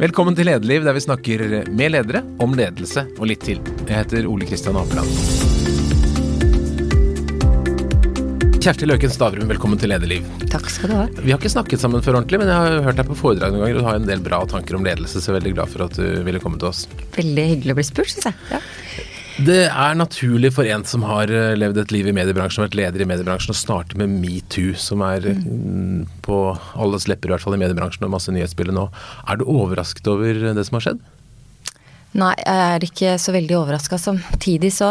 Velkommen til Lederliv, der vi snakker med ledere om ledelse og litt til. Jeg heter Ole Kristian Apeland. Kjersti Løken Stavrum, velkommen til Lederliv. Takk skal du ha. Vi har ikke snakket sammen før ordentlig, men jeg har hørt deg på foredrag noen ganger, og du har en del bra tanker om ledelse, så jeg er veldig glad for at du ville komme til oss. Veldig hyggelig å bli spurt, syns jeg. Ja. Det er naturlig for en som har eh, levd et liv i mediebransjen og vært leder i mediebransjen, å starte med metoo, som er mm. på alles lepper, i hvert fall i mediebransjen, og masse nyhetsbilder nå. Er du overrasket over det som har skjedd? Nei, jeg er ikke så veldig overraska. Samtidig så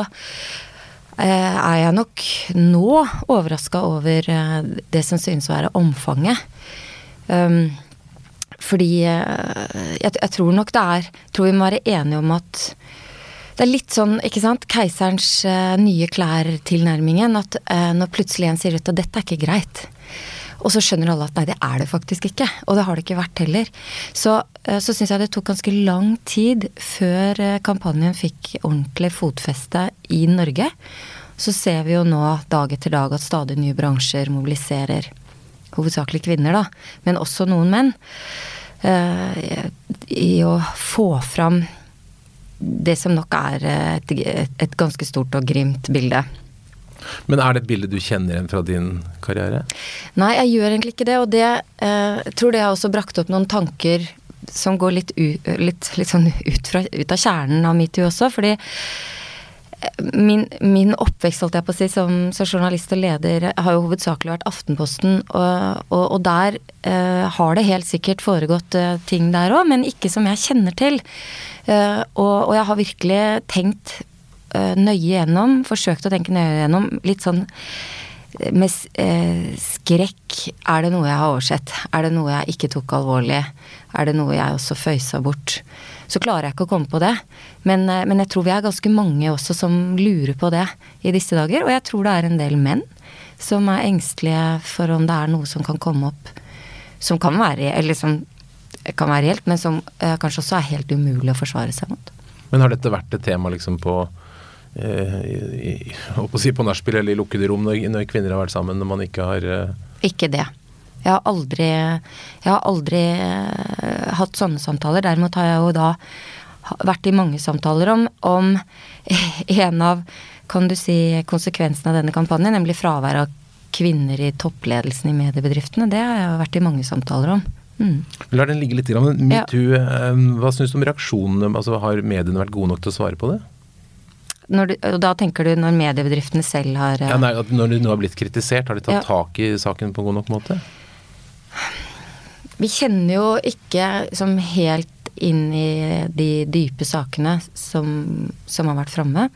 eh, er jeg nok nå overraska over eh, det som synes å være omfanget. Um, fordi jeg, tror nok det er Tror vi må være enige om at det er litt sånn, ikke sant, keiserens uh, nye klær-tilnærmingen. At uh, når plutselig en sier ut at dette er ikke greit. Og så skjønner alle at nei, det er det faktisk ikke. Og det har det ikke vært heller. Så, uh, så syns jeg det tok ganske lang tid før kampanjen fikk ordentlig fotfeste i Norge. Så ser vi jo nå dag etter dag at stadig nye bransjer mobiliserer. Hovedsakelig kvinner, da, men også noen menn. I å få fram det som nok er et, et ganske stort og grimt bilde. Men er det et bilde du kjenner igjen fra din karriere? Nei, jeg gjør egentlig ikke det. Og det eh, tror det har også brakt opp noen tanker som går litt, u, litt, litt sånn ut, fra, ut, av kjernen av metoo også. Fordi eh, min, min, oppvekst, holdt jeg på å si, som, som, journalist og leder, har jo hovedsakelig vært Aftenposten. Og, og, og der eh, har det helt sikkert foregått eh, ting der òg, men ikke som jeg kjenner til. Uh, og, og, jeg har virkelig tenkt uh, nøye gjennom, forsøkt å tenke nøye gjennom, litt sånn eh, med skrekk. Er det noe jeg har oversett? Er det noe jeg ikke tok alvorlig? Er det noe jeg også føysa bort? Så klarer jeg ikke å komme på det. Men, men jeg tror vi er ganske mange også som lurer på det i disse dager. Og jeg tror det er en del menn som er engstelige for om det er noe som kan komme opp som kan være Eller som kan være helt, men som eh, kanskje også er helt umulig å forsvare seg mot. Men har dette vært et tema liksom på eh, i, si på nachspiel eller i lukkede rom når, når, kvinner har vært sammen, når man ikke har eh... Ikke det. Jeg har aldri, jeg har aldri eh, hatt sånne samtaler. Derimot har jeg jo da vært i mange samtaler om, om en av kan du si, konsekvensene av denne kampanjen, nemlig fravær av kvinner i toppledelsen i mediebedriftene. Det har jeg vært i mange samtaler om. Mm. La den ligge litt. Metoo, ja. Eh, hva syns du om reaksjonene? Altså, har mediene vært gode nok til å svare på det? Du, da tenker du når mediebedriftene selv har ja, nei, Når de nå har blitt kritisert, har de tatt ja. tak i saken på en god nok måte? Vi kjenner jo ikke som helt inn i de dype sakene som, som har vært framme.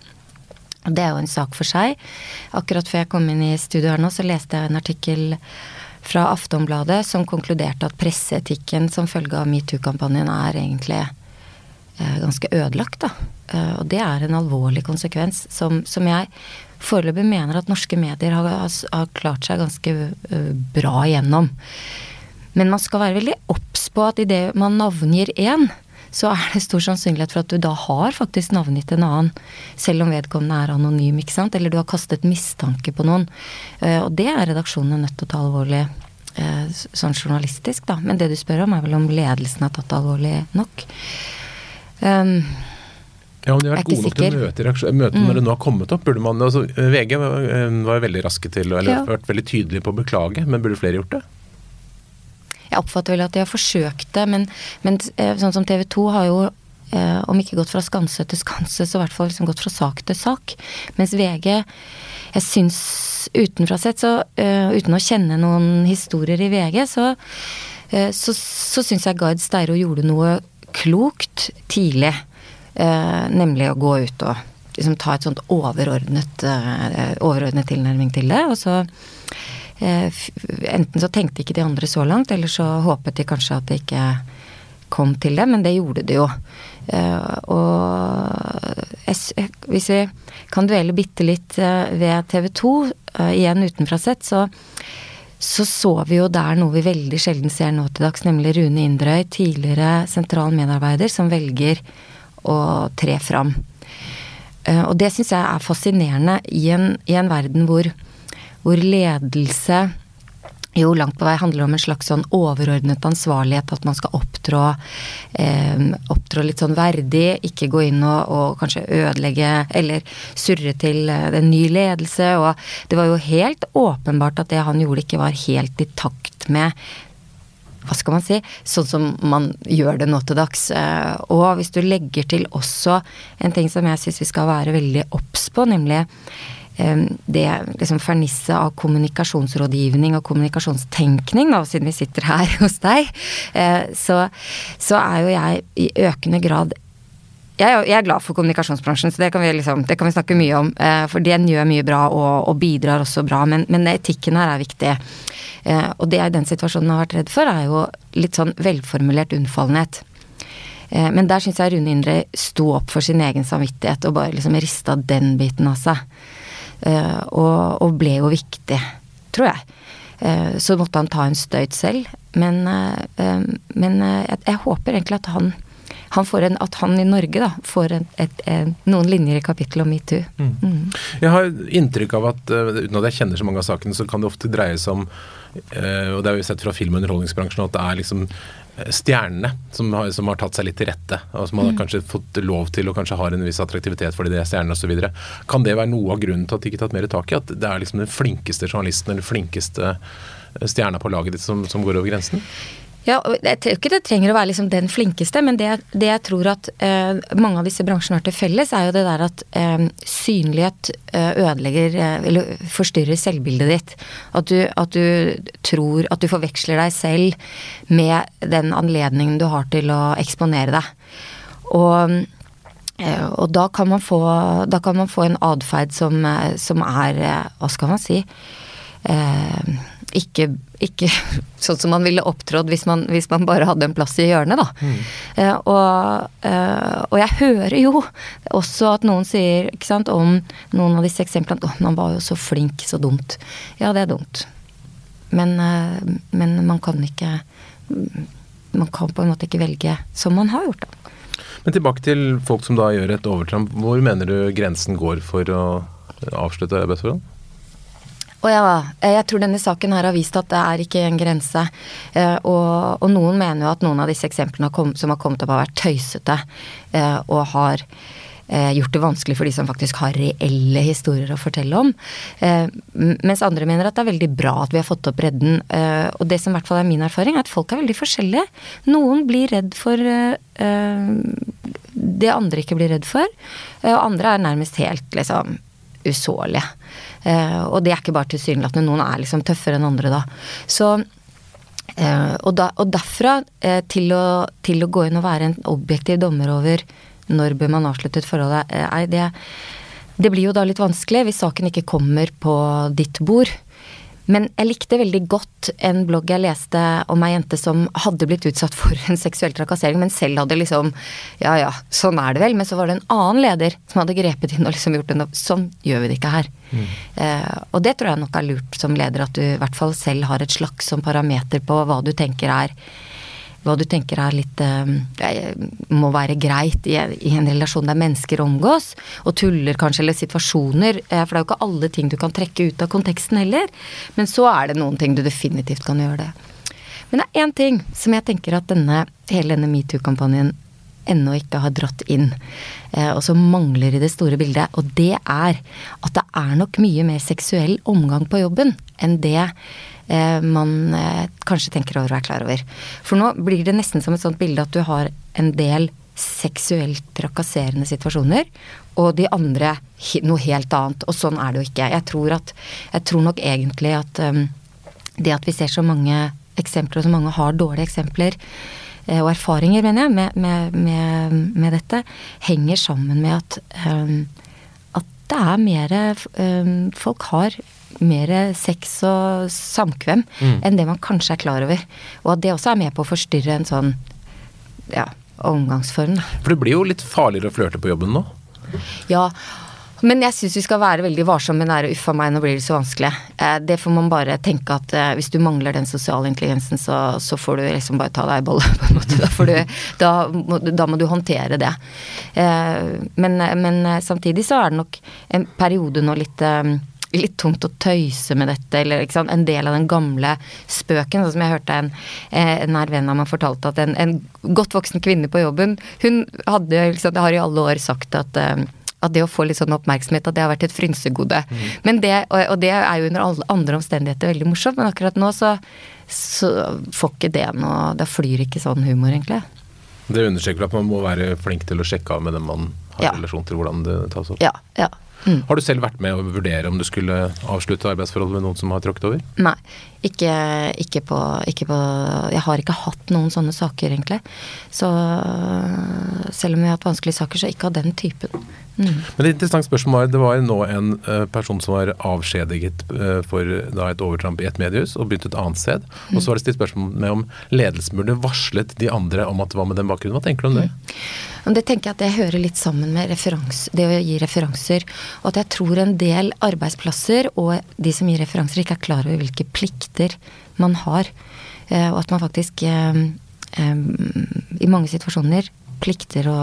Det er jo en sak for seg. Akkurat før jeg kom inn i studio her nå, så leste jeg en artikkel fra Aftonbladet som konkluderte at presseetikken som følge av metoo-kampanjen er egentlig eh, ganske ødelagt. Eh, og det er en alvorlig konsekvens som, som jeg foreløpig mener at norske medier har, har klart seg ganske uh, bra igjennom. Men man skal være veldig obs på at idet man navngir én, så er det stor sannsynlighet for at du da har faktisk navngitt en annen, selv om vedkommende er anonym, ikke sant. Eller du har kastet mistanke på noen. Eh, og det er redaksjonene nødt til å ta alvorlig eh, sånn journalistisk, da. Men det du spør om, er vel om ledelsen har tatt det alvorlig nok. Um, ja, om de har vært gode nok til å møte, møte mm. når det nå har kommet opp, burde man altså, VG var, var veldig raske til, eller ja. vært veldig tydelige på å beklage, men burde flere gjort det? Jeg oppfatter vel at de har forsøkt det, men, men eh, sånn som TV 2 har jo eh, om ikke gått fra skanse til skanse, så i hvert fall liksom gått fra sak til sak. Mens VG Jeg syns utenfra sett, så uh, uten å kjenne noen historier i VG, så, uh, så, så syns jeg Gard Steiro gjorde noe klokt tidlig. Uh, nemlig å gå ut og liksom ta et sånt overordnet, overordnet tilnærming til det. Og så enten så tenkte ikke de andre så langt, eller så håpet de kanskje at det ikke kom til det, men det gjorde det jo. Eh, og hvis vi kan dvele bitte litt eh, ved TV 2, igjen utenfra sett, så så så vi jo der noe vi veldig sjelden ser nå til dags, nemlig Rune Inderøy, tidligere sentral medarbeider, som velger å tre fram. Og det syns jeg er fascinerende i en, i en verden hvor hvor ledelse jo langt på vei handler om en slags sånn overordnet ansvarlighet, at man skal opptrå, eh, opptrå litt sånn verdig, ikke gå inn og, og kanskje ødelegge eller surre til eh, en ny ledelse. Og det var jo helt åpenbart at det han gjorde ikke var helt i takt med hva skal man si, sånn som man gjør det nå til dags. Eh, og hvis du legger til også en ting som jeg syns vi skal være veldig obs på, nemlig det liksom fernisset av kommunikasjonsrådgivning og kommunikasjonstenkning, da, siden vi sitter her hos deg, eh, så, så er jo jeg i økende grad jeg, er glad for kommunikasjonsbransjen, så det kan vi, liksom, det kan vi snakke mye om. For den gjør mye bra og, og bidrar også bra, men, men etikken her er viktig. Eh, og det jeg i den situasjonen har vært redd for, er jo litt sånn velformulert unnfallenhet. Eh, men der syns jeg Rune Indre sto opp for sin egen samvittighet og bare liksom rista den biten av seg. Eh, og, og ble jo viktig, tror jeg. Så måtte han ta en støyt selv. Men, men jeg, jeg, håper egentlig at han, han en, at han i Norge da, får en, et, en, noen linjer i kapittelet om metoo. Mm. Mm. Jeg har inntrykk av at, uten at jeg kjenner så mange av sakene, så kan det ofte dreie seg om Eh, og det har vi sett fra film- og underholdningsbransjen at det er liksom eh, stjernene som har, som har, tatt seg litt til rette. og Som har mm. kanskje fått lov til og kanskje har en viss attraktivitet fordi de er stjernene osv. Kan det være noe av grunnen til at de ikke har tatt mer tak i? At det er liksom den flinkeste journalisten eller flinkeste stjerna på laget ditt som, som går over grensen? Ja, Jeg tror ikke det trenger å være liksom den flinkeste, men det, det jeg tror at eh, mange av disse bransjene har til felles, er jo det der at eh, synlighet eh, ødelegger eh, eller forstyrrer selvbildet ditt. At du, at du, tror at du forveksler deg selv med den anledningen du har til å eksponere deg. Og, eh, og da, kan man få, da kan man få en atferd som, som, er Hva skal man si? Eh, ikke, ikke, sånn som man ville opptrådt hvis man, hvis man bare hadde en plass i hjørnet, da. Mm. Eh, og, eh, og, jeg hører jo også at noen sier ikke sant, om noen av disse eksemplene at man var jo så flink, så dumt. Ja, det er dumt. Men, eh, men man kan ikke Man kan på en måte ikke velge som man har gjort, da. Men tilbake til folk som da gjør et overtramp. Hvor mener du grensen går for å avslutte arbeidsforhold? Og ja, jeg tror denne saken her har vist at det er ikke en grense. Eh, og, og noen mener jo at noen av disse eksemplene som har kommet opp, har vært tøysete eh, og har eh, gjort det vanskelig for de som faktisk har reelle historier å fortelle om. Mens andre mener at det er veldig bra at vi har fått opp bredden. Og det som i hvert fall er min erfaring, er at folk er veldig forskjellige. Noen blir redd for det andre ikke blir redd for, og andre er nærmest helt liksom usårlige. Eh, og det er ikke bare tilsynelatende. Noen er liksom tøffere enn andre da. Så eh, og, da, og derfra eh, til å, til å, gå inn og være en objektiv dommer over når bør man avslutte et forhold, det, det blir jo da litt vanskelig hvis saken ikke kommer på ditt bord. Men jeg likte veldig godt en blogg jeg leste om ei jente som hadde blitt utsatt for en seksuell trakassering, men selv hadde liksom Ja ja, sånn er det vel. Men så var det en annen leder som hadde grepet inn og liksom gjort en Sånn gjør vi det ikke her. Mm. Eh, og det tror jeg nok er lurt som leder, at du i hvert fall selv har et slags som parameter på hva du tenker er hva du tenker er litt eh, må være greit i, i, en relasjon der mennesker omgås, og tuller kanskje, eller situasjoner. Eh, for det er jo ikke alle ting du kan trekke ut av konteksten heller. Men så er det noen ting du definitivt kan gjøre det. Men det er én ting som jeg tenker at denne, hele denne metoo-kampanjen ennå ikke har dratt inn, eh, og som mangler i det store bildet. Og det er at det er nok mye mer seksuell omgang på jobben enn det man eh, kanskje tenker over og er klar over. For nå blir det nesten som et sånt bilde at du har en del seksuelt trakasserende situasjoner, og de andre noe helt annet. Og sånn er det jo ikke. Jeg tror, at, jeg tror nok egentlig at um, det at vi ser så mange eksempler, og så mange har dårlige eksempler, og erfaringer, mener jeg, med, med, med, med dette, henger sammen med at, um, det er mer um, Folk har mer sex og samkvem mm. enn det man kanskje er klar over. Og at det også er med på å forstyrre en sånn ja, omgangsform. For det blir jo litt farligere å flørte på jobben nå? Ja, men jeg syns vi skal være veldig varsomme med det uffa meg, nå blir det så vanskelig. Eh, det får man bare tenke at eh, hvis du mangler den sosiale intelligensen, så, så får du liksom bare ta deg i bolle, på en måte. Da, du, da, må, da, må, du håndtere det. Eh, men, men, samtidig så er det nok en periode nå litt litt tungt å tøyse med dette, eller en del av den gamle spøken. Sånn som jeg hørte en, nær venn av meg fortalte at en, en, godt voksen kvinne på jobben, hun hadde liksom, har i alle år sagt at at det å få litt sånn oppmerksomhet, at det har vært et frynsegode. Mm. Men det, og, det er jo under alle andre omstendigheter veldig morsomt, men akkurat nå så, så får ikke det noe Da flyr ikke sånn humor, egentlig. Det understreker at man må være flink til å sjekke av med dem man har ja. relasjon til, hvordan det tas opp. Ja, ja. Mm. Har du selv vært med å vurdere om du skulle avslutte arbeidsforholdet med noen som har tråkket over? Nei, ikke, ikke, på, ikke, på, Jeg har ikke hatt noen sånne saker, egentlig. Så selv om vi har hatt vanskelige saker, så ikke av den typen. Mm. Men et interessant spørsmål var, Det var nå en uh, person som var avskjediget uh, for da, et overtramp i et mediehus og begynte et annet sted. Mm. Og så var det stilt spørsmål med om ledelsen burde varslet de andre om at det var med den bakgrunnen. Hva tenker du om det? Mm. Det tenker jeg at det hører litt sammen med referans, det å gi referanser. Og at jeg tror en del arbeidsplasser og de som gir referanser, ikke er klar over hvilke plikter man har. Uh, og at man faktisk i mange situasjoner plikter å,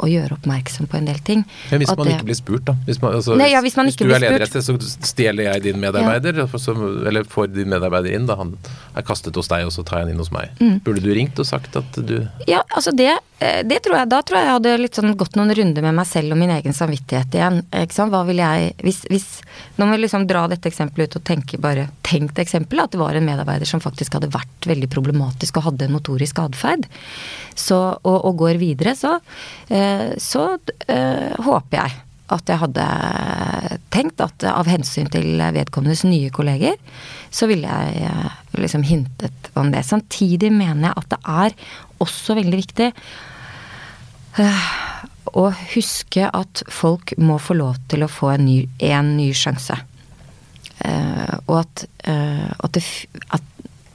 å, gjøre oppmerksom på en del ting. Men hvis man det, ikke blir spurt, da? Hvis, man, altså, nei, ja, hvis, hvis du er leder et sted, så stjeler jeg din medarbeider, ja. så, eller får din medarbeider inn da han er kastet hos deg, og så tar jeg han inn hos meg. Mm. Burde du ringt og sagt at du Ja, altså det, eh, det tror jeg Da tror jeg jeg hadde litt sånn gått noen runder med meg selv og min egen samvittighet igjen. Ikke sant? Hva vil jeg Hvis, hvis Nå må vi liksom dra dette eksempelet ut og tenke bare tenkt eksempelet, at det var en medarbeider som faktisk hadde vært veldig problematisk og hadde en notorisk atferd, og, og går videre så, eh, så øh, håper jeg at jeg hadde tenkt at av hensyn til vedkommendes nye kolleger, så ville jeg eh, liksom hintet om det. Samtidig mener jeg at det er også veldig viktig øh, å huske at folk må få lov til å få en ny, en ny sjanse. Uh, og at, uh, at, det, at,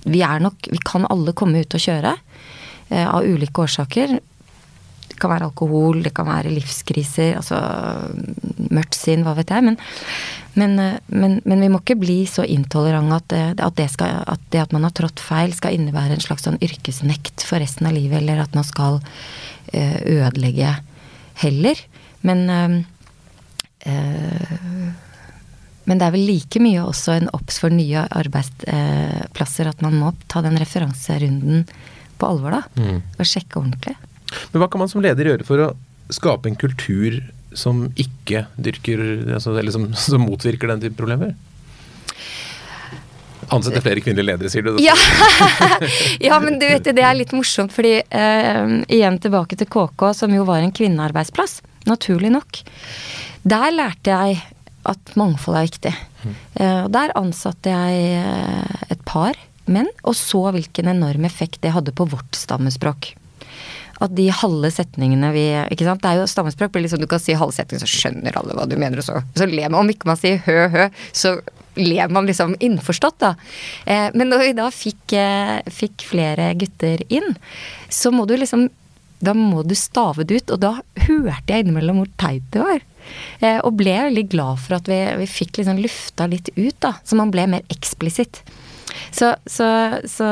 vi er nok Vi kan alle komme ut og kjøre av ulike årsaker. Kan være alkohol, det kan være livskriser, altså mørkt sinn, hva vet jeg. Men, men, men, men, vi må ikke bli så intolerante at, det, at, det skal, at, det at man har trådt feil, skal innebære en slags sånn yrkesnekt for resten av livet, eller at man skal eh, ødelegge heller. Men øh, men det er vel like mye også en obs for nye arbeidsplasser at man må ta den referanserunden på alvor, da. Mm. Og sjekke ordentlig. Men hva kan man som leder gjøre for å skape en kultur som ikke dyrker altså, Eller som, som motvirker den type problemer? Ansette flere kvinnelige ledere, sier du? Ja. ja, men du vet det er litt morsomt, fordi uh, igjen tilbake til KK, som jo var en kvinnearbeidsplass. Naturlig nok. Der lærte jeg at mangfold er viktig. Mm. og der ansatte jeg uh, et par menn, og så hvilken enorm effekt det hadde på vårt stammespråk at de halve setningene vi ikke sant, Det er jo stammespråk blir liksom Du kan si halve setning, så skjønner alle hva du mener, og så, så ler man. Om ikke man sier hø, hø, så ler man liksom innforstått, da. Eh, men når vi da fikk, eh, fikk flere gutter inn, så må du liksom da må du stave det ut, og da hørte jeg innimellom hvor teit det var. Eh, og ble veldig glad for at vi, vi fikk liksom lufta litt ut, da. Så man ble mer eksplisitt. Så, så, så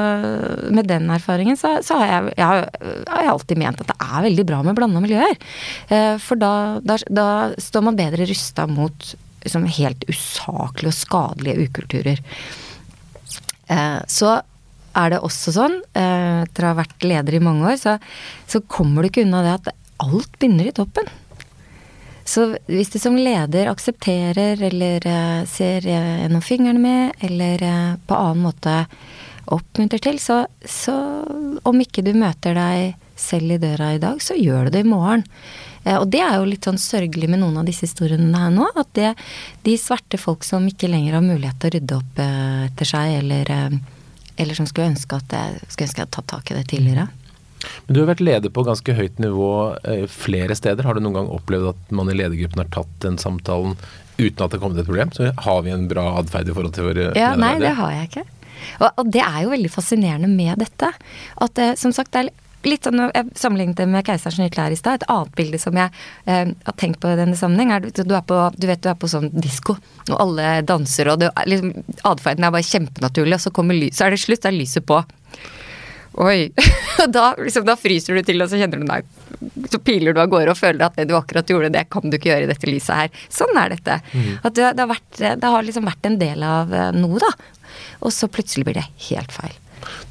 med den erfaringen så, så har, jeg, jeg har, jeg alltid ment at det er veldig bra med blanda miljøer. Eh, for da, da, da, står man bedre rusta mot liksom, helt usaklige og skadelige ukulturer. Eh, så er det også sånn, eh, etter å ha vært leder i mange år, så kommer du ikke unna det at alt begynner i toppen. Så hvis du som leder aksepterer eller uh, ser gjennom uh, fingrene med, eller uh, på annen måte oppmuntrer til, så, så, om ikke du møter deg selv i døra i dag, så gjør du det i morgen. Eh, og det er jo litt sånn sørgelig med noen av disse historiene her nå, at det, de svarte folk som ikke lenger har mulighet til å rydde opp etter seg, eller, eller som skulle ønske at jeg hadde tatt tak i det tidligere. Men Du har vært leder på ganske høyt nivå eh, flere steder. Har du noen gang opplevd at man i ledergruppen har tatt den samtalen uten at det har kommet et problem? Så har vi en bra atferd i forhold til våre ja, Nei, det har jeg ikke. Og, det er jo veldig fascinerende med dette. At det, som sagt, det er litt sånn, Jeg sammenlignet det med 'Keiserens nye klær' i stad. Et annet bilde som jeg eh, har tenkt på i denne sammenheng, er du, er på, du vet du er på sånn disko, og alle danser, og liksom, atferden er bare kjempenaturlig, og så kommer så er det slutt, så er lyset på. Oi. Og da, liksom, da fryser du til, og så kjenner du nei. Så piler du av gårde og føler at det du akkurat gjorde, det kan du ikke gjøre i dette lyset her. Sånn er dette. At det, det, har vært, det har liksom vært en del av eh, noe, da. Og så plutselig blir det helt feil.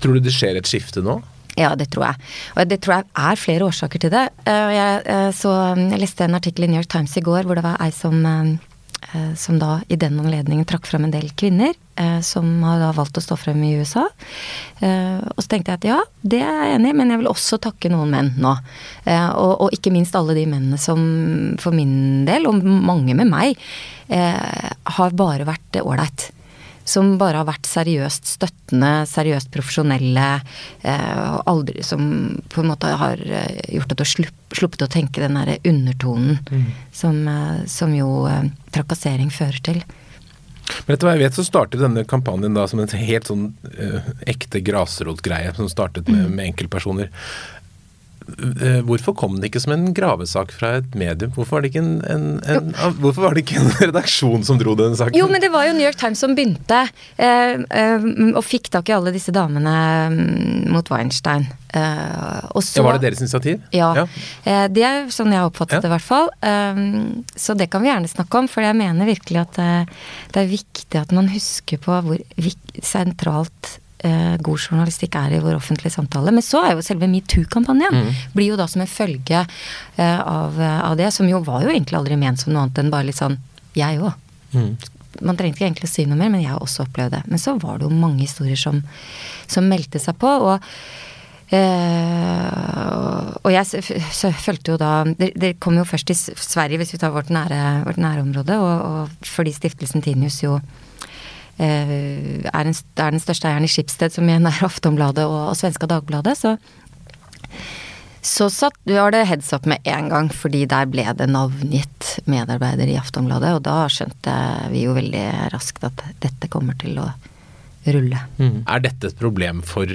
Tror du det skjer et skifte nå? Ja, det tror jeg. Og det tror jeg er flere årsaker til det. Eh, Jeg, eh, så, jeg leste en artikkel i New York Times i går hvor det var ei som, som da i den anledningen trakk frem en del kvinner eh, som har da valgt å stå frem i USA. Eh, Og så tenkte jeg at ja, det er jeg enig i, men jeg vil også takke noen menn nå. Eh, Og, og ikke minst alle de mennene som for min del, og mange med meg, eh, har bare vært ålreit som bare har vært seriøst støttende, seriøst profesjonelle, eh, aldri som på en måte har eh, gjort at du har slupp, sluppet å tenke den derre undertonen som, eh, som jo eh, trakassering fører til. Men etter hva jeg vet, så startet denne kampanjen da som en helt sånn eh, ekte grasrotgreie, som startet med, med enkeltpersoner. Eh, hvorfor kom det ikke som en gravesak fra et medium? Hvorfor var det ikke en, en, en, hvorfor var det ikke en redaksjon som dro den saken? Jo, men det var jo New York Times som begynte, eh, eh, og fikk tak i alle disse damene mm, mot Weinstein. Eh, og så, ja, var det deres initiativ? Ja. Eh, det er sånn jeg har oppfattet Ja. det, i hvert fall. Så det kan vi gjerne snakke om, for jeg mener virkelig at det er viktig at man husker på hvor sentralt eh, god journalistikk er i vår offentlige samtale. Men så er jo selve metoo-kampanjen blir jo da som en følge eh, av, av det, som jo var jo egentlig aldri ment som noe annet enn bare litt sånn jeg òg. Mm. Man trengte ikke egentlig å si noe mer, men jeg har også opplevd det. Men så var det jo mange historier som, som meldte seg på. og Eh, og jeg følte jo da det, det kom jo først i Sverige, hvis vi tar vårt nære, vårt nærområde, og, og fordi stiftelsen Tinius jo eh, er, en, er den største eieren i Schibsted, som igjen er Aftonbladet og, og Svenska Dagbladet, så så satt, var det heads up med en gang, fordi der ble det navngitt medarbeider i Aftonbladet, og da skjønte vi jo veldig raskt at dette kommer til å rulle. Er dette et problem for,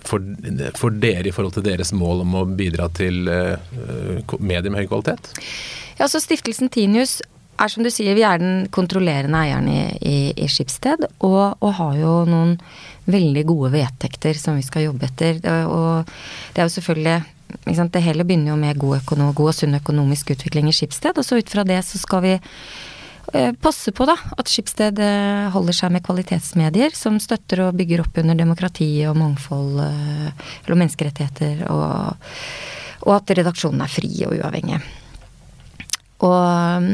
for, for dere i forhold til deres mål om å bidra til uh, medier med høy kvalitet? Ja, så Stiftelsen Tinius er som du sier, vi er den kontrollerende eieren i, i, i Skipsted, og, og har jo noen veldig gode vedtekter som vi skal jobbe etter. Og det er jo selvfølgelig ikke sant, Det hele begynner jo med god, økonom, god og sunn økonomisk utvikling i Skipsted, og så ut fra det så skal vi eh, passe på da, at Skipsted eh, holder seg med kvalitetsmedier som støtter og bygger opp under demokrati og mangfold, eh, eller menneskerettigheter, og, og at redaksjonen er fri og uavhengig. Og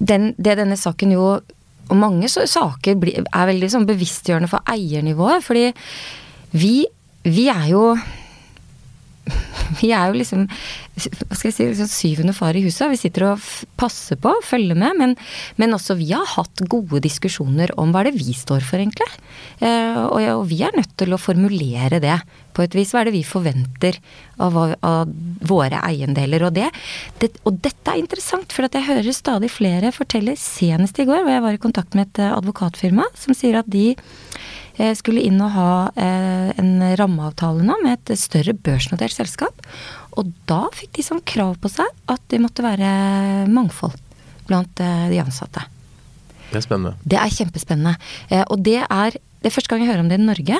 den, det denne saken jo Og mange så, saker blir, er veldig sånn bevisstgjørende for eiernivået, fordi vi, vi er jo vi er jo liksom hva skal jeg si, liksom syvende far i huset. Vi sitter og passer på, følger med. Men, men også vi har hatt gode diskusjoner om hva er det vi står for, egentlig. Eh, og, og vi er nødt til å formulere det på et vis. Hva er det vi forventer av, av våre eiendeler? Og, det, det, og dette er interessant, for jeg hører stadig flere fortelle, senest i går, hvor jeg var i kontakt med et advokatfirma, som sier at de skulle inn og ha eh, en rammeavtale nå med et større børsnotert selskap. Og da fikk de som krav på seg at det måtte være mangfold blant eh, de ansatte. Det er spennende. Det er kjempespennende. Eh, og det er Det er første gang jeg hører om det i Norge,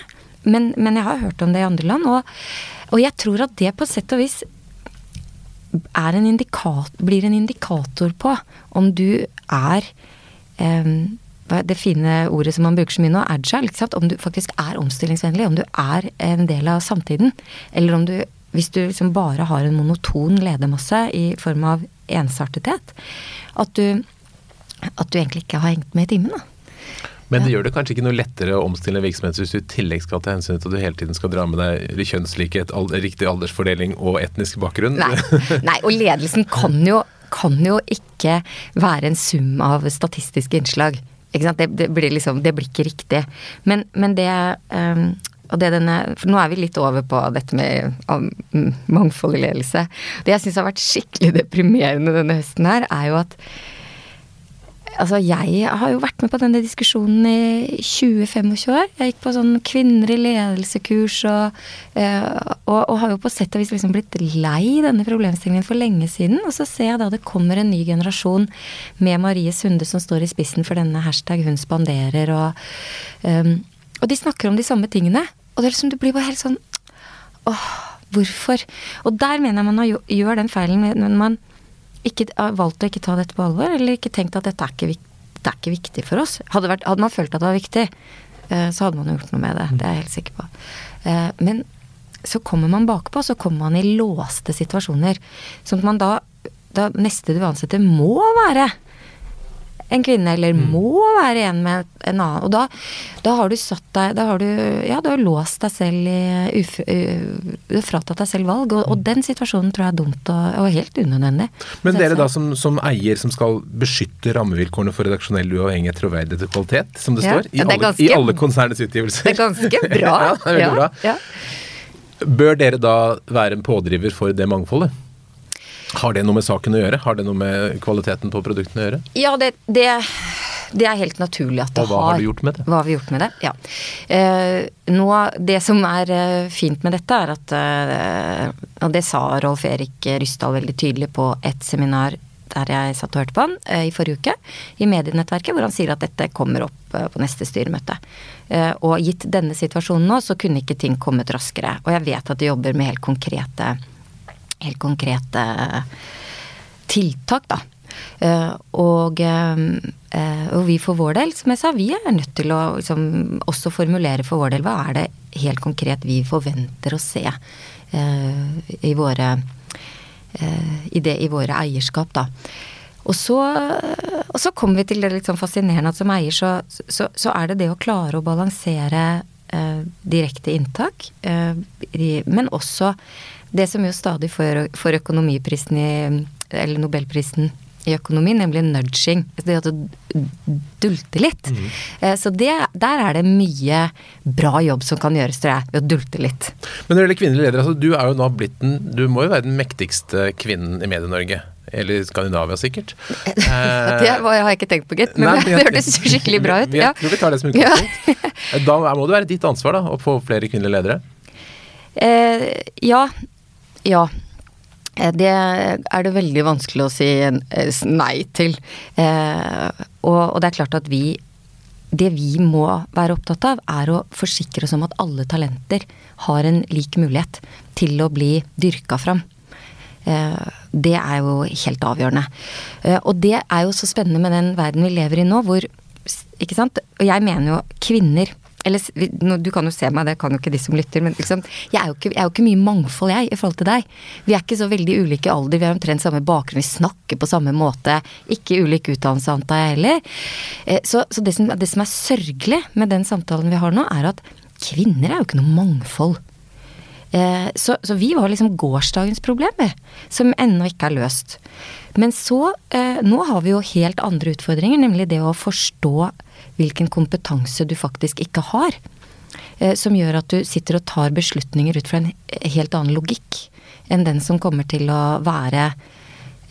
men, men jeg har hørt om det i andre land. Og, og jeg tror at det på sett og vis er en blir en indikator på om du er eh, er det fine ordet som man bruker så mye nå, agile. Ikke sant? Om du faktisk er omstillingsvennlig, om du er en del av samtiden. Eller om du, hvis du liksom bare har en monoton ledermasse i form av ensartethet, at du, at du egentlig ikke har hengt med i timen. da. Men det gjør det kanskje ikke noe lettere å omstille en virksomhet hvis du i tillegg skal ta hensyn til at du hele tiden skal dra med deg kjønnslikhet, riktig aldersfordeling og etnisk bakgrunn. Nei, nei og ledelsen kan jo, kan jo ikke være en sum av statistiske innslag. Det, det, blir liksom, det blir ikke riktig. Men, men det um, og det denne, for nå er vi litt over på dette med um, mangfold i ledelse. Det jeg syns har vært skikkelig deprimerende denne høsten her, er jo at Altså, jeg har jo vært med på denne diskusjonen i 20-25 år. Jeg gikk på sånn kvinner i ledelse-kurs og, eh, og, og har jo på sett og vis liksom blitt lei denne problemstillingen for lenge siden. Og så ser jeg da det kommer en ny generasjon med Marie Sunde som står i spissen for denne hashtag hun spanderer og um, og de snakker om de samme tingene. Og det er liksom, du blir bare helt sånn Åh, hvorfor? Og der mener jeg man gjør den feilen når man ikke valgt å ikke ta dette på alvor, eller ikke tenkt at dette er ikke, det er ikke viktig for oss. Hadde, vært, hadde, man følt at det var viktig, eh, så hadde man gjort noe med det. Det er jeg helt sikker på. Eh, men så kommer man bakpå, så kommer man i låste situasjoner. Sånn at man da, da neste du ansetter må være en kvinne, eller mm. må være en med en annen. Og da, da, har du satt deg Da har du Ja, du har låst deg selv i uf, Du har fratatt deg selv valg, og, og, mm. den situasjonen tror jeg er dumt og, og helt unødvendig. Men dere da som, som, eier som skal beskytte rammevilkårene for redaksjonell uavhengighet, troverdighet og kvalitet, som det ja, står, i, alle, ganske, i alle konsernets utgivelser. Det er ganske bra. ja, det er veldig ja, bra. Ja. Bør dere da være en pådriver for det mangfoldet? Har det noe med saken å gjøre? Har det noe med kvaliteten på produktene å gjøre? Ja, det, det, det er helt naturlig at det har. Og hva har, du gjort med det? Hva har vi gjort med det? Ja. Eh, nå, det som er eh, fint med dette, er at eh, Og det sa Rolf Erik Ryssdal veldig tydelig på et seminar der jeg satt og hørte på han eh, i forrige uke, i medienettverket, hvor han sier at dette kommer opp eh, på neste styremøte. Eh, og gitt denne situasjonen nå, så kunne ikke ting kommet raskere. Og jeg vet at de jobber med helt konkrete helt konkrete tiltak, da. Uh, og, uh, og, vi for vår del, som jeg sa, vi er nødt til å liksom, også formulere for vår del hva er det helt konkret vi forventer å se i våre i, det, i våre eierskap, da. Og så, og så kommer vi til det litt sånn fascinerende at som eier så, så, så er det det å klare å balansere direkte inntak, men også det som jo stadig får, økonomiprisen i Eller nobelprisen i økonomi, nemlig nudging. Det at du dulter litt. Mm. Så det, der er det mye bra jobb som kan gjøres, tror jeg, ved å dulte litt. Men når det gjelder kvinnelige ledere, altså, du er jo nå blitt den Du må jo være den mektigste kvinnen i Medie-Norge. Eller Skandinavia, sikkert. det har jeg ikke tenkt på, gitt. Men Nei, det hørtes skikkelig bra ut. Jeg tror vi tar det som utgangspunkt. Ja. da må det være ditt ansvar da, å få flere kvinnelige ledere? Eh, ja, ja. Eh, det er det veldig vanskelig å si eh, nei til. Eh, og, det er klart at vi Det vi må være opptatt av, er å forsikre oss om at alle talenter har en lik mulighet til å bli dyrka fram. Det er jo helt avgjørende. Og det er jo så spennende med den verden vi lever i nå, hvor Ikke sant? Og jeg mener jo kvinner eller du kan jo se meg, det kan jo ikke de som lytter, men liksom, jeg, er ikke, jeg, er jo ikke, mye mangfold, jeg, i forhold til deg. Vi er ikke så veldig ulike alder, vi har omtrent samme bakgrunn, vi snakker på samme måte. Ikke ulik utdannelse, antar jeg heller. Eh, så, så det, som, det, som, er sørgelig med den samtalen vi har nå, er at kvinner er jo ikke noe mangfold. Eh, så, så vi var liksom gårsdagens problem, som ennå ikke er løst. Men så, eh, nå har vi jo helt andre utfordringer, nemlig det å forstå hvilken kompetanse du faktisk ikke har. Eh, som gjør at du sitter og tar beslutninger ut fra en helt annen logikk enn den som kommer til å være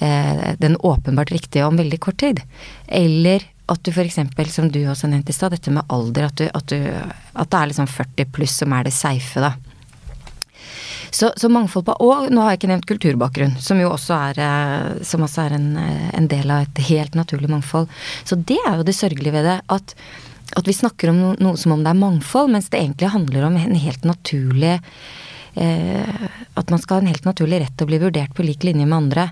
eh, den åpenbart riktige om veldig kort tid. Eller at du f.eks., som du også nevnte i stad, dette med alder, at, du, at, du, at, det er liksom 40 pluss som er det safe, da. Så, så, mangfold på Og nå har jeg ikke nevnt kulturbakgrunn, som jo også er, eh, som også er en, en, del av et helt naturlig mangfold. Så det er jo det sørgelige ved det. At, at vi snakker om noe, som om det er mangfold, mens det egentlig handler om en helt naturlig eh, At man skal ha en helt naturlig rett til å bli vurdert på lik linje med andre.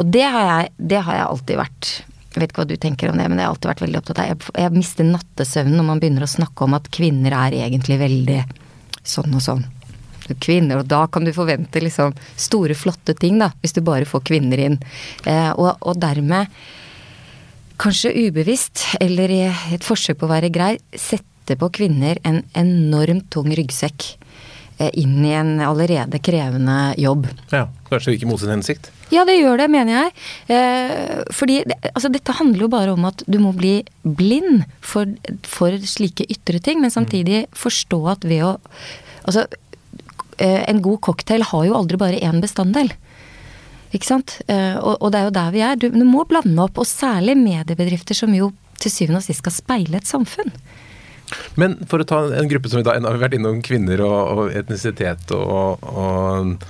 Og det har jeg, det har jeg alltid vært jeg vet ikke hva du tenker om det, men det har alltid vært veldig opptatt av. Jeg, jeg mister nattesøvnen når man begynner å snakke om at kvinner er egentlig veldig sånn og sånn kvinner, og da kan du forvente liksom store, flotte ting, da, hvis du bare får kvinner inn. Eh, og, og, dermed, kanskje ubevisst, eller i et forsøk på å være grei, sette på kvinner en enormt tung ryggsekk eh, inn i en allerede krevende jobb. Ja, Kanskje ikke mot sin hensikt? Ja, det gjør det, mener jeg. Eh, fordi altså, dette handler jo bare om at du må bli blind for, for slike ytre ting, men samtidig forstå at ved å Altså, en god cocktail har jo aldri bare én bestanddel. Ikke sant? Eh, og, og, det er jo der vi er. Du, du, må blande opp, og særlig mediebedrifter som jo til syvende og sist skal speile et samfunn. Men for å ta en gruppe som vi da har vært innom kvinner og, og etnisitet og, og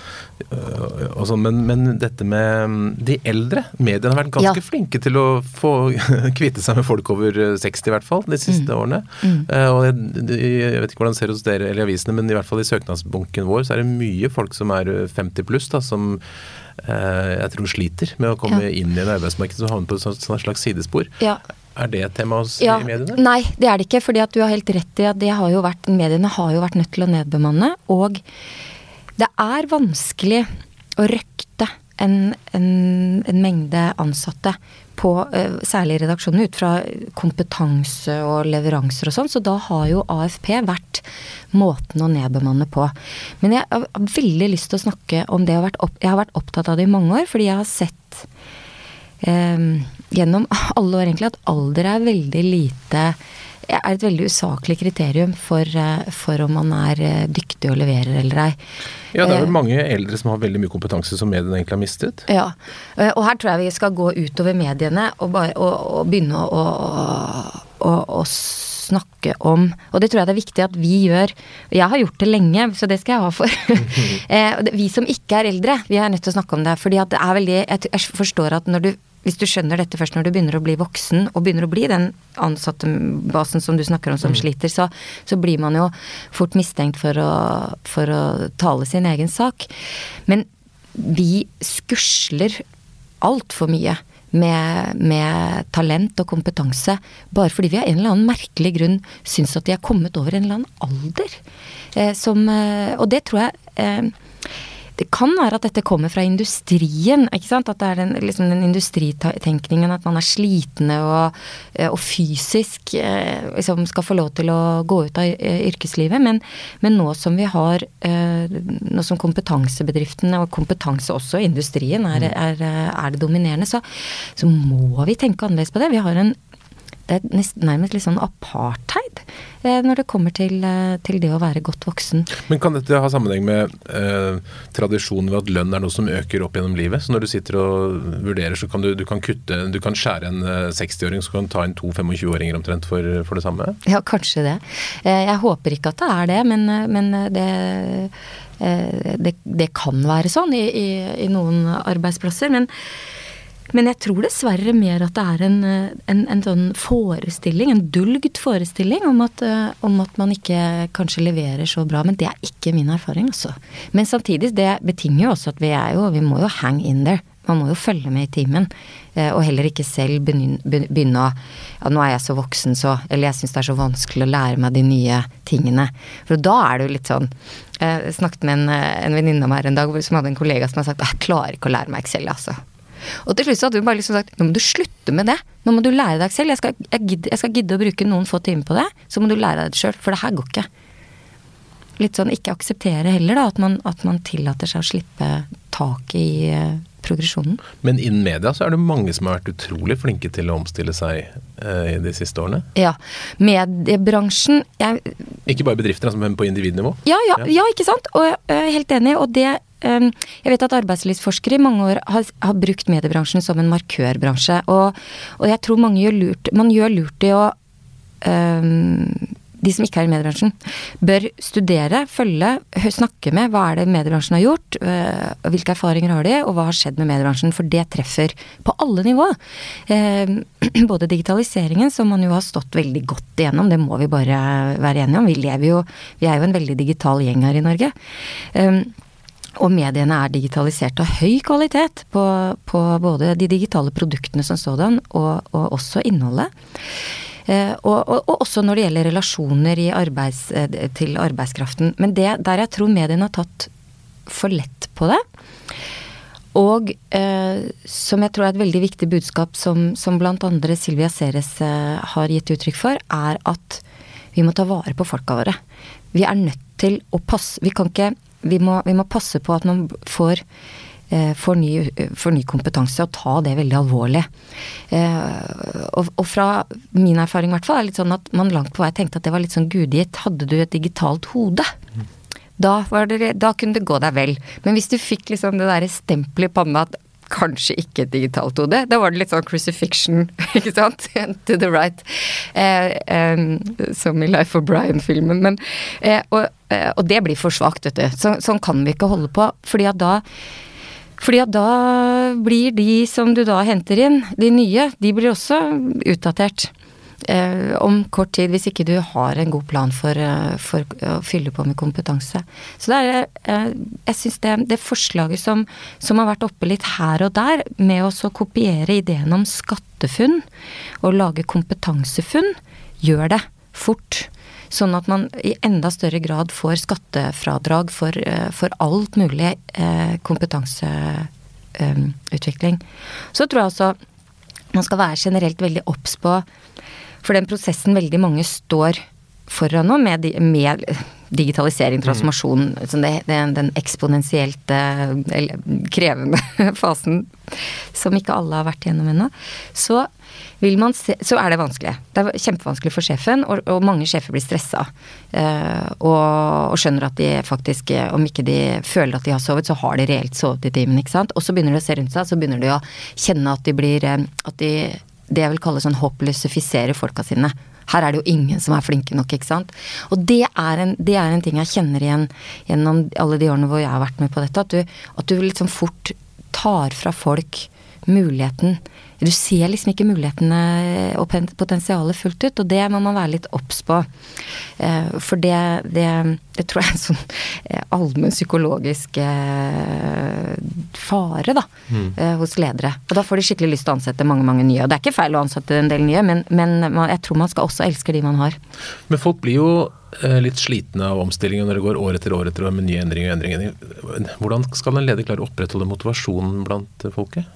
sånn, men, men, dette med de eldre Mediene har vært ganske ja. flinke til å få kvitte seg med folk over 60 i hvert fall de siste mm. årene. Mm. Uh, og jeg, jeg, vet ikke hvordan det ser hos dere eller i avisene, men i hvert fall i søknadsbunken vår så er det mye folk som er 50 pluss, da, som uh, jeg tror sliter med å komme ja. inn i en arbeidsmarked som havner på et slags sidespor. Ja. Er det et tema hos ja, mediene? Nei, det er det ikke. fordi at du har helt rett i at det har jo vært, mediene har jo vært nødt til å nedbemanne. Og det er vanskelig å røkte en, en, en mengde ansatte på uh, særlig redaksjonen ut fra kompetanse og leveranser og sånn. Så da har jo AFP vært måten å nedbemanne på. Men jeg har veldig lyst til å snakke om det. Jeg har vært opptatt av det i mange år, fordi jeg har sett eh, gjennom alle år egentlig at alder er veldig lite er et veldig usaklig kriterium for, eh, for, om man er eh, dyktig og leverer eller ei. Ja, det er vel eh, mange eldre som har veldig mye kompetanse som mediene egentlig har mistet. Ja, og her tror jeg vi skal gå utover mediene og, bare, og, og begynne å, å, å, snakke om Og det tror jeg det er viktig at vi gjør. Jeg har gjort det lenge, så det skal jeg ha for. vi som ikke er eldre, vi er nødt til å snakke om det. fordi at det er veldig Jeg forstår at når du hvis du skjønner dette først når du begynner å bli voksen, og begynner å bli den ansattebasen som du snakker om som mm. sliter, så, så, blir man jo fort mistenkt for å, for å tale sin egen sak. Men vi skusler altfor mye. Med, med, talent og kompetanse, bare fordi vi av en eller annen merkelig grunn syns at de er kommet over en eller annen alder. Eh, som, eh, og det tror jeg eh, det kan være at dette kommer fra industrien. ikke sant? At det er den, liksom den industritenkningen at man er slitne og, eh, og fysisk eh, liksom skal få lov til å gå ut av eh, yrkeslivet. Men, men nå som vi har Nå som kompetansebedriftene og kompetanse også i industrien er, mm. er, er det dominerende, så, så må vi tenke annerledes på det. Vi har en nærmest litt sånn apartheid eh, når det kommer til, eh, til, det å være godt voksen. Men kan dette ha sammenheng med eh, tradisjonen ved at lønn er noe som øker opp gjennom livet? Så når du sitter og vurderer, så kan du, du kan kutte Du kan skjære en 60-åring, eh, så kan du ta inn to 25-åringer omtrent for, for, det samme? Ja, kanskje det. Eh, jeg håper ikke at det er det, men, men det, det, det kan være sånn i, i, i noen arbeidsplasser. men men jeg tror dessverre mer at det er en, en, en sånn forestilling, en dulgt forestilling, om at, eh, om at, man ikke kanskje leverer så bra. Men det er ikke min erfaring, altså. Men samtidig, det betinger jo også at vi er jo Vi må jo hang in there. Man må jo følge med i timen. Eh, og heller ikke selv begynne å Ja, nå er jeg så voksen, så Eller jeg syns det er så vanskelig å lære meg de nye tingene. For da er det jo litt sånn eh, Jeg snakket med en, en venninne av meg her en dag som hadde en kollega som har sagt jeg klarer ikke å lære meg Excel, altså. Og til slutt så hadde hun bare liksom sagt nå må du slutte med det. Nå må du lære deg selv. Jeg skal, jeg, gidde, jeg skal gidde å bruke noen få timer på det. Så må du lære deg det sjøl, for det her går ikke. Litt sånn ikke akseptere heller, da. At man, at man tillater seg å slippe taket i uh, progresjonen. Men innen media så er det mange som har vært utrolig flinke til å omstille seg uh, i de siste årene? Ja. Mediebransjen jeg, Ikke bare bedrifter, altså, men på individnivå? Ja, ja, ja. ja ikke sant. Og jeg er helt enig. Og det jeg vet at arbeidslivsforskere i mange år har, har brukt mediebransjen som en markørbransje. Og, og, jeg tror mange gjør lurt Man gjør lurt i å um, de som ikke er i mediebransjen, bør studere, følge, snakke med hva er det mediebransjen har gjort, øh, hvilke erfaringer har de, og hva har skjedd med mediebransjen. For det treffer på alle nivå. Eh, både digitaliseringen, som man jo har stått veldig godt igjennom, det må vi bare være enige om. Vi lever jo Vi er jo en veldig digital gjeng her i Norge. Og mediene er digitalisert av høy kvalitet på, på både de digitale produktene som sådan, og, og også innholdet. Eh, og, og, og, også når det gjelder relasjoner arbeids, eh, til arbeidskraften. Men det der jeg tror mediene har tatt for lett på det. Og eh, som jeg tror er et veldig viktig budskap som, som andre Silvia Ceres eh, har gitt uttrykk for, er at vi må ta vare på folka våre. Vi er nødt til å passe Vi kan ikke vi må, vi må passe på at man får for ny, for ny, kompetanse, og ta det veldig alvorlig. Eh, og, og, fra min erfaring i hvert fall er litt sånn at man langt på vei tenkte at det var litt sånn gudgitt. Hadde du et digitalt hode? Da, det, da, kunne det gå deg vel. Men hvis du fikk liksom det derre stempelet i panna at kanskje ikke et digitalt hode. Da var det litt sånn crucifixion, ikke sant? To the right. Eh, eh, som i Life of Brian-filmen. Men eh, og, eh, og, det blir for svakt, vet du. Så, sånn kan vi ikke holde på. Fordi at da fordi at da blir de som du da henter inn, de nye, de blir også utdatert eh, om kort tid hvis ikke du har en god plan for, eh, for å fylle på med kompetanse. Så det er eh, Jeg syns det, det, forslaget som, som, har vært oppe litt her og der, med å kopiere ideen om skattefunn og lage kompetansefunn, gjør det fort. Sånn at man i enda større grad får skattefradrag for, eh, for alt mulig eh, kompetanseutvikling. Så tror jeg altså man skal være generelt veldig obs på for den prosessen veldig mange står foran nå, med, med digitalisering, mm. transformasjon, mm. det, den, den eksponentielt krevende fasen som ikke alle har vært igjennom ennå, så, se, så er det vanskelig. Det er kjempevanskelig for sjefen, og, og mange sjefer blir stressa. Eh, og, og, skjønner at de faktisk, om ikke de føler at de har sovet, så har de reelt sovet i timen, ikke sant. Og så begynner de å se rundt seg, så begynner de å kjenne at de blir eh, At de det jeg vil kalle sånn hoppløsifisere folka sine. Her er det jo ingen som er flinke nok, ikke sant. Og det er en, det er en ting jeg kjenner igjen gjennom alle de årene hvor jeg har vært med på dette. At du, at du liksom fort tar fra folk muligheten Du ser liksom ikke mulighetene og potensialet fullt ut, og det må man være litt obs på. Eh, for det, det, det, tror jeg er en sånn eh, allmenn psykologisk eh, fare, da, mm. hos ledere. Og da får de skikkelig lyst til å ansette mange, mange nye. Og det er ikke feil å ansette en del nye, men, men jeg tror man skal også elske de man har. Men folk blir jo litt slitne av omstillingen når det går år etter år etter år med nye endringer og endringer. Hvordan skal en leder klare å opprettholde motivasjonen blant folket?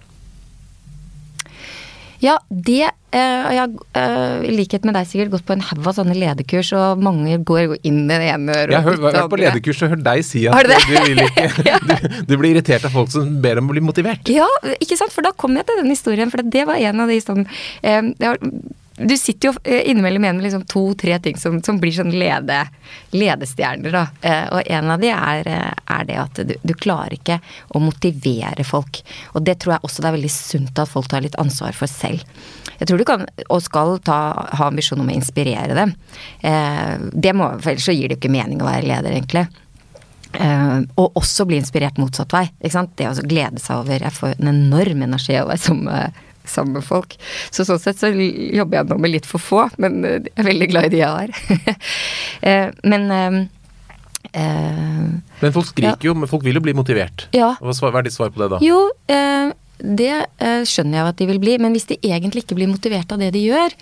Ja, det Uh, Jeg har uh, i likhet med deg sikkert gått på en haug av sånne lederkurs, og mange går inn i det ene øret. Jeg har vært på lederkurs og hørt deg si at du, vil ikke, du, du, blir irritert av folk som ber om å bli motivert. Ja, ikke sant. For da kom jeg til den historien, for det var en av de sånn eh, du sitter jo eh, innimellom igjen med liksom to-tre ting som, som, blir sånn lede, ledestjerner, da. Eh, og en av de er, eh, er det at du, du, klarer ikke å motivere folk. Og det tror jeg også det er veldig sunt at folk tar litt ansvar for selv. Jeg tror du kan, og skal ta, ha ambisjon om å inspirere dem. det må, for ellers så gir det jo ikke mening å være leder, egentlig. Uh, og også bli inspirert motsatt vei. Det å glede seg over Jeg får en enorm energi av å være som uh, sammen med folk. Så sånn sett så jobber jeg nå med litt for få, men eh, jeg er veldig glad i de jeg har. Eh, men uh, Men folk skriker ja. jo, men folk vil jo bli motivert. Ja. Hva er ditt svar på det, da? Jo, uh, det eh, skjønner jeg at de vil bli, men hvis de egentlig ikke blir motivert av det de gjør,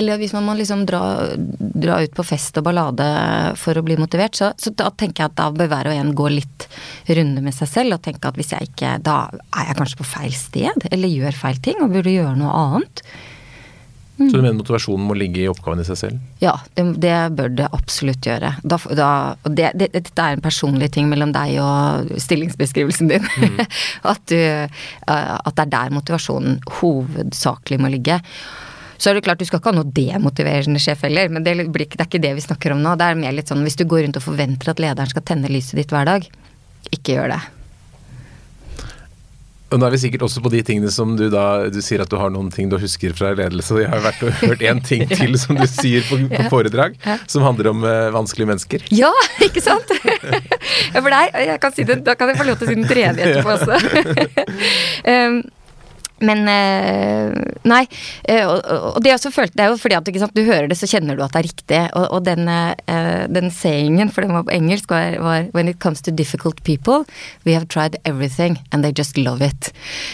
eller hvis man må liksom dra, dra ut på fest og ballade for å bli motivert, så, så, da tenker jeg at da bør hver og en gå litt runde med seg selv og tenke at hvis jeg ikke Da er jeg kanskje på feil sted, eller gjør feil ting og burde gjøre noe annet. Mm. Så du mener motivasjonen må ligge i oppgaven i seg selv? Ja, det, det bør det absolutt gjøre. Da, da, det, det, dette er en personlig ting mellom deg og stillingsbeskrivelsen din. Mm. at, du, eh, at det er der motivasjonen hovedsakelig må ligge. Så er det klart, Du skal ikke ha noe demotiverende sjef heller, men det, blir, det, er ikke det vi snakker om nå. Det er mer litt sånn hvis du går rundt og forventer at lederen skal tenne lyset ditt hver dag, ikke gjør det. Og nå er vi sikkert også på de tingene som du da Du sier at du har noen ting du husker fra ledelse. Jeg har vært og hørt én ting til som du sier på, på foredrag, som handler om uh, vanskelige mennesker. Ja, ikke sant? ja, for deg, jeg kan si det, Da kan jeg få lov til å si den tredje etterpå også. um, Men eh, Nei. Eh, og det, også følte, det er jo fordi at sant, du hører det, så kjenner du at det er riktig. Og, og den, eh, den sayingen, for den var på engelsk, var, var, When it comes to difficult people, we have tried everything, and they just love it.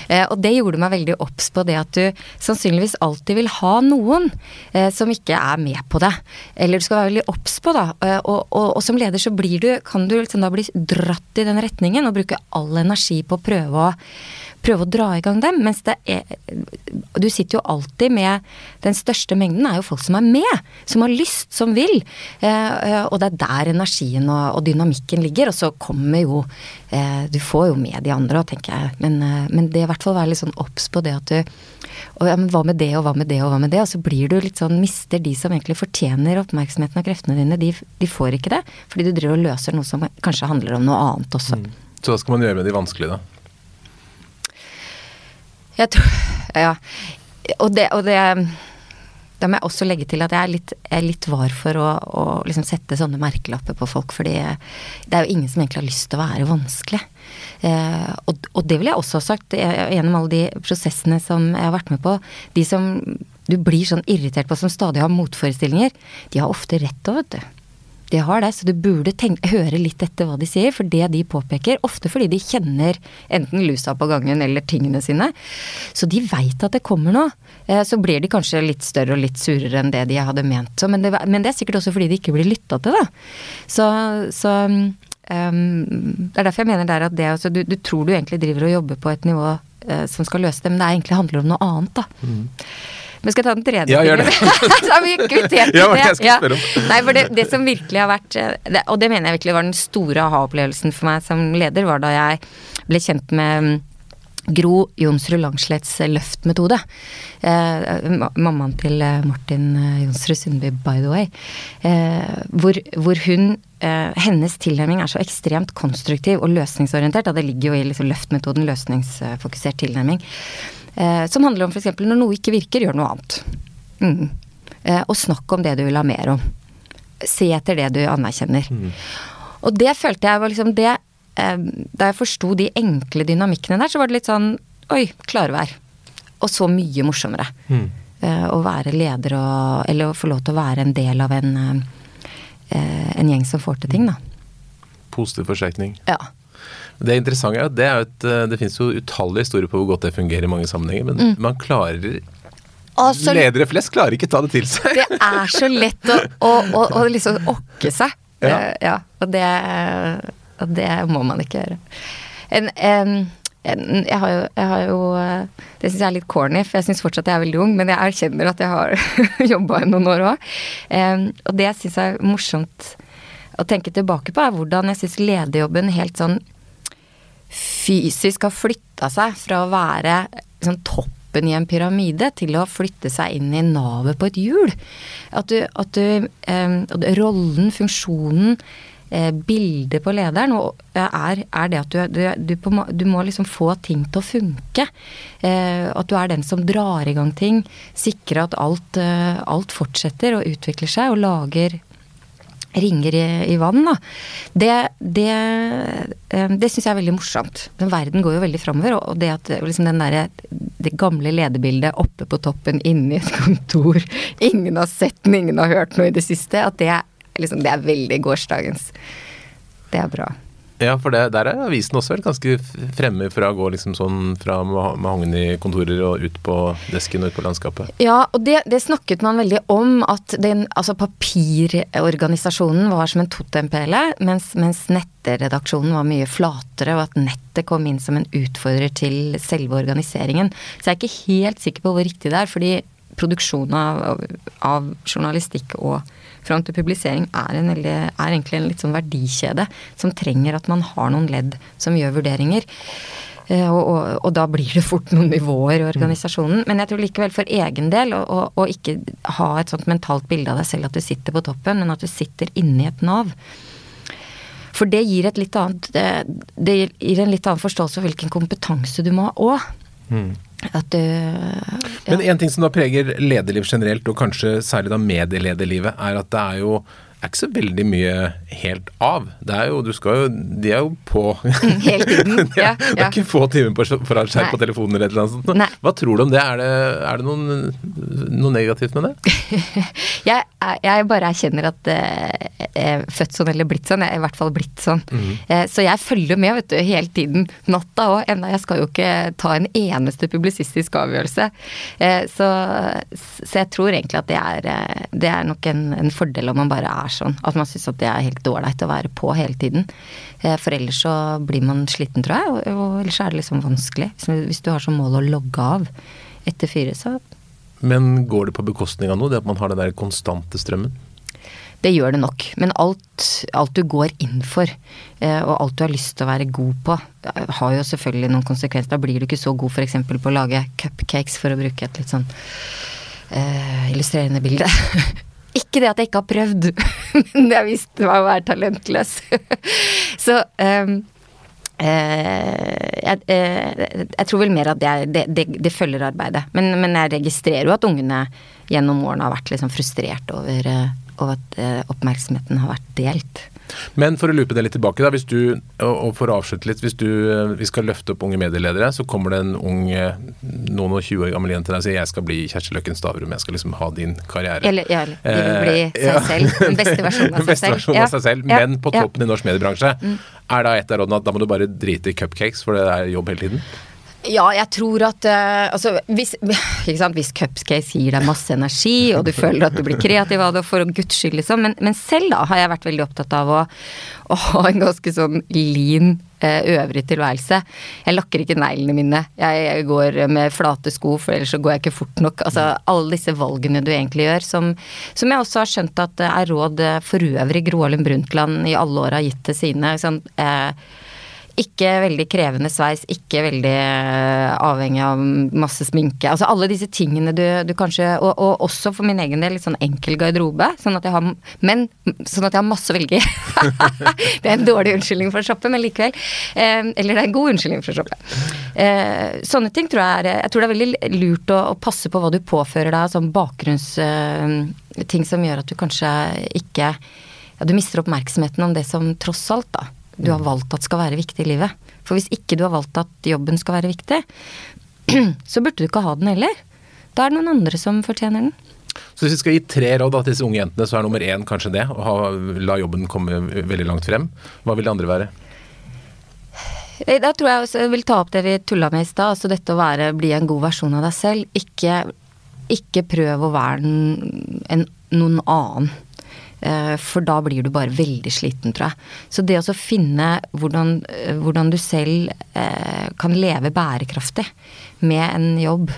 Og det gjorde meg veldig obs på det at du sannsynligvis alltid vil ha noen som ikke er med på det. Eller du skal være veldig obs på, da. Og, og, og, som leder så blir du, kan du liksom da bli dratt i den retningen og bruke all energi på å prøve å prøve å dra i gang dem. Mens det er Du sitter jo alltid med Den største mengden er jo folk som er med. Som har lyst, som vil. Eh, og det er der energien og, dynamikken ligger. Og så kommer jo eh, Du får jo med de andre tenker jeg. Men, eh, men det i hvert fall være litt sånn obs på det at du og ja, hva med det, og hva med det, og hva med det? Og så blir du litt sånn Mister de som egentlig fortjener oppmerksomheten og kreftene dine, de, de får ikke det. Fordi du driver og løser noe som kanskje handler om noe annet også. Mm. Så hva skal man gjøre med de vanskelige, da? Jeg tror Ja. Og det, og det da må jeg også legge til at jeg er litt, jeg er litt var for å, å liksom sette sånne merkelapper på folk, fordi det er jo ingen som egentlig har lyst til å være vanskelig. Eh, og, og, det vil jeg også ha sagt gjennom alle de prosessene som jeg har vært med på. De som du blir sånn irritert på som stadig har motforestillinger, de har ofte rett òg, vet du. De har det, så du burde tenke, høre litt etter hva de sier. For det de påpeker, ofte fordi de kjenner enten lusa på gangen eller tingene sine, så de veit at det kommer noe. Eh, så blir de kanskje litt større og litt surere enn det de hadde ment. Så, men, det, men, det, er sikkert også fordi de ikke blir lytta til, da. Så, så um, Det er derfor jeg mener der at det altså, du, du, tror du egentlig driver og jobber på et nivå uh, som skal løse det, men det egentlig handler om noe annet, da. Mm. Men skal jeg ta den tredje? Ja, gjør det. så har vi kvittert ja, det. Jeg om. Nei, for det, det, som virkelig har vært det, Og det mener jeg virkelig var den store aha-opplevelsen for meg som leder, var da jeg ble kjent med mm, Gro Jonsrud Langslets løftmetode. Eh, mammaen til eh, Martin eh, Jonsrud Sundby, by the way. Eh, hvor, hvor, hun eh, Hennes tilnærming er så ekstremt konstruktiv og løsningsorientert. Da det ligger jo i liksom løftmetoden løsningsfokusert tilnærming. Eh, som handler om f.eks. når noe ikke virker, gjør noe annet. Mm. Eh, og snakk om det du vil ha mer om. Se etter det du anerkjenner. Mm. Og det følte jeg var liksom det eh, Da jeg forsto de enkle dynamikkene der, så var det litt sånn Oi, klarvær. Og så mye morsommere. Mm. Eh, å være leder og Eller å få lov til å være en del av en, eh, en gjeng som får til ting, da. Positiv forsterkning. Ja. Det interessante er at det, er et, eh, det finnes jo utallige historier på hvor godt det fungerer i mange sammenhenger, men mm. man klarer altså, Ledere flest klarer ikke ta det til seg. Det er så lett å, å, å, å liksom okke seg. Ja. Uh, ja og, det, og, det, må man ikke gjøre. En, en, en, jeg, har jo, jeg har jo eh, Det syns jeg er litt corny, for jeg syns fortsatt jeg er veldig ung, men jeg erkjenner at jeg har jobba i noen år òg. Og det syns jeg er morsomt å tenke tilbake på, er hvordan jeg syns lederjobben helt sånn fysisk har flytta seg fra å være liksom, toppen i en pyramide til å flytte seg inn i navet på et hjul. At du, at du eh, Rollen, funksjonen, eh, bildet på lederen er, er det at du, du, du, på, du, må liksom få ting til å funke. Eh, at du er den som drar i gang ting. Sikre at alt, eh, alt fortsetter og utvikler seg og lager ringer i, i vann, da. Det, det, eh, det syns jeg er veldig morsomt. Den verden går jo veldig framover, og det at liksom den der, det gamle lederbildet oppe på toppen inne i et kontor, ingen har sett den, ingen har hørt noe i det siste, at det, liksom, det er veldig gårsdagens. Det er bra. Ja, for det, der er avisen også vel ganske fremme fra å gå liksom sånn fra mahogen i kontorer og ut på desken og ut på landskapet. Ja, og det, det snakket man veldig om, at den, altså papirorganisasjonen var som en totempele, mens, mens nettredaksjonen var mye flatere, og at nettet kom inn som en utfordrer til selve organiseringen. Så jeg er ikke helt sikker på hvor riktig det er, fordi produksjonen av, av journalistikk og fram til publisering er, en, er, egentlig en litt sånn verdikjede som trenger at man har noen ledd som gjør vurderinger. Eh, og, og, og, da blir det fort noen nivåer i organisasjonen. Men jeg tror likevel for egen del å ikke ha et sånt mentalt bilde av deg selv at du sitter på toppen, men at du sitter inni et Nav. For det gir, annet, det, det gir en litt annen forståelse av hvilken kompetanse du må ha òg. At du ja. Men en ting som da preger lederliv generelt, og kanskje særlig da medielederlivet, er at det er jo er ikke så veldig mye helt av. Det er jo, du skal jo, De er jo på Hele tiden. ja, det er ikke få timer på, foran skjerm på telefonen eller annet sånt. Nei. Hva tror du om det? Er det, er det noen, noe negativt med det? jeg, jeg, bare erkjenner at eh, er født sånn eller blitt sånn. Jeg er i hvert fall blitt sånn. Mm. Så jeg følger med vet du, hele tiden. Natta òg. Enda jeg skal jo ikke ta en eneste publisistisk avgjørelse. Eh, så, så jeg tror egentlig at det er, det er nok en, en fordel om man bare er er sånn. At man syns at det er helt ålreit å være på hele tiden. Eh, for ellers så blir man sliten, tror jeg. Og, og ellers er det liksom vanskelig. Hvis du har som mål å logge av etter fire, så Men går det på bekostning av noe, det at man har den der konstante strømmen? Det gjør det nok. Men alt, alt du går inn for, eh, og alt du har lyst til å være god på, har jo selvfølgelig noen konsekvenser. Da blir du ikke så god f.eks. på å lage cupcakes, for å bruke et litt sånn uh, illustrerende bilde. Ikke det at jeg ikke har prøvd, men jeg visste meg å være talentløs. Så um, eh, jeg, eh, jeg, tror vel mer at det, det, det, det følger arbeidet. Men, men, jeg registrerer jo at ungene gjennom årene har vært liksom frustrert over, eh, over at oppmerksomheten har vært delt. Men for å lupe det litt tilbake, da, hvis du, og for å avslutte litt. Hvis du, vi skal løfte opp unge medieledere, så kommer det en ung noen og 20 år gammel jente der og sier jeg skal bli Kjersti Løkken Stavrum, jeg skal liksom ha din karriere. Eller, ja, de vil bli seg ja. selv. Den beste versjonen av seg beste versjonen av seg selv, Men på toppen i norsk mediebransje. Mm. Er da et av rådene at da må du bare drite i cupcakes, for det er jobb hele tiden? Ja, jeg tror at uh, altså, hvis, hvis cupcakes gir deg masse energi, og du føler at du blir kreativ av det, for guds skyld, liksom. Men, men, selv da har jeg vært veldig opptatt av å, å ha en ganske sånn lean uh, øvrig tilværelse. Jeg lakker ikke neglene mine. Jeg, går med flate sko, for ellers så går jeg ikke fort nok. Altså alle disse valgene du egentlig gjør, som, som jeg også har skjønt at er råd for øvrig Gro Harlem Brundtland i alle år har gitt til sine. Sånn, uh, ikke veldig krevende sveis, ikke veldig eh, avhengig av masse sminke. Altså alle disse tingene du, du kanskje og, og, også for min egen del litt sånn enkel garderobe. Sånn at jeg har Men sånn at jeg har masse å velge i. det er en dårlig unnskyldning for å shoppe, men likevel. Eh, eller det er en god unnskyldning for å shoppe. Eh, sånne ting tror jeg er Jeg tror det er veldig lurt å, å passe på hva du påfører deg, sånn bakgrunnsting eh, som gjør at du kanskje ikke ja, du mister oppmerksomheten om det som tross alt, da du har valgt at skal være viktig i livet. For hvis ikke du har valgt at jobben skal være viktig, så burde du ikke ha den heller. Da er det noen andre som fortjener den. Så hvis vi skal gi tre råd til disse unge jentene, så er nummer én kanskje det. Å ha, la jobben komme veldig langt frem. Hva vil det andre være? Eh, da tror jeg også jeg vil ta opp det vi tulla med i stad. Altså dette å være, bli en god versjon av deg selv. Ikke, ikke prøv å være en, en, noen annen. Eh, for da blir du bare veldig sliten, tror jeg. Så det å finne hvordan, eh, hvordan, du selv eh, kan leve bærekraftig med en jobb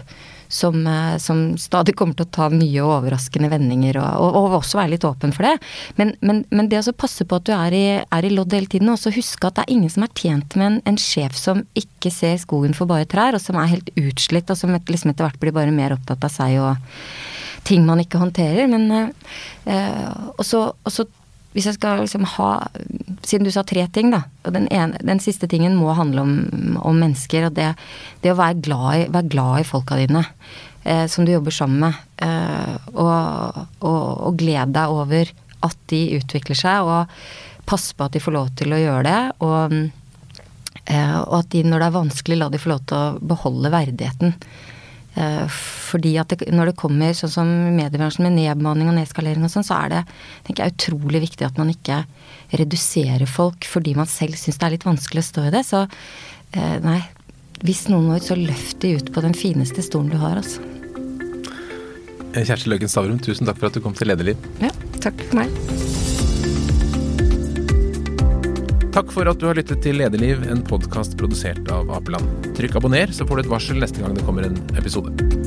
som, som, stadig kommer til å ta nye og overraskende vendinger, og, og, og også være litt åpen for det. Men, men, men det å passe på at du er i, er i lodd hele tiden, og også huske at det er ingen som er tjent med en, en, sjef som ikke ser skogen for bare trær, og som er helt utslitt, og som liksom etter hvert blir bare mer opptatt av seg og ting man ikke håndterer. Men eh, Og så hvis jeg skal liksom ha Siden du sa tre ting, da. Og den, ene, den siste tingen må handle om, om mennesker. Og det, det å være glad, i, være glad, i, folka dine. Eh, som du jobber sammen med. Eh, og, og, og glede deg over at de utvikler seg, og passe på at de får lov til å gjøre det. Og, eh, og at de, når det er vanskelig, la de få lov til å beholde verdigheten. Eh, fordi at det, når det kommer sånn som mediebransjen med nedbemanning og nedskalering og sånn, så er det tenker jeg, utrolig viktig at man ikke reduserer folk fordi man selv syns det er litt vanskelig å stå i det. Så eh, nei, hvis noen år, så løft de ut på den fineste stolen du har, altså. Kjersti Løken Stavrum, tusen takk for at du kom til Lederliv. Ja, takk for meg. Takk for at du har lyttet til Lederliv, en podkast produsert av Apeland. Trykk abonner, så får du et varsel neste gang det kommer en episode.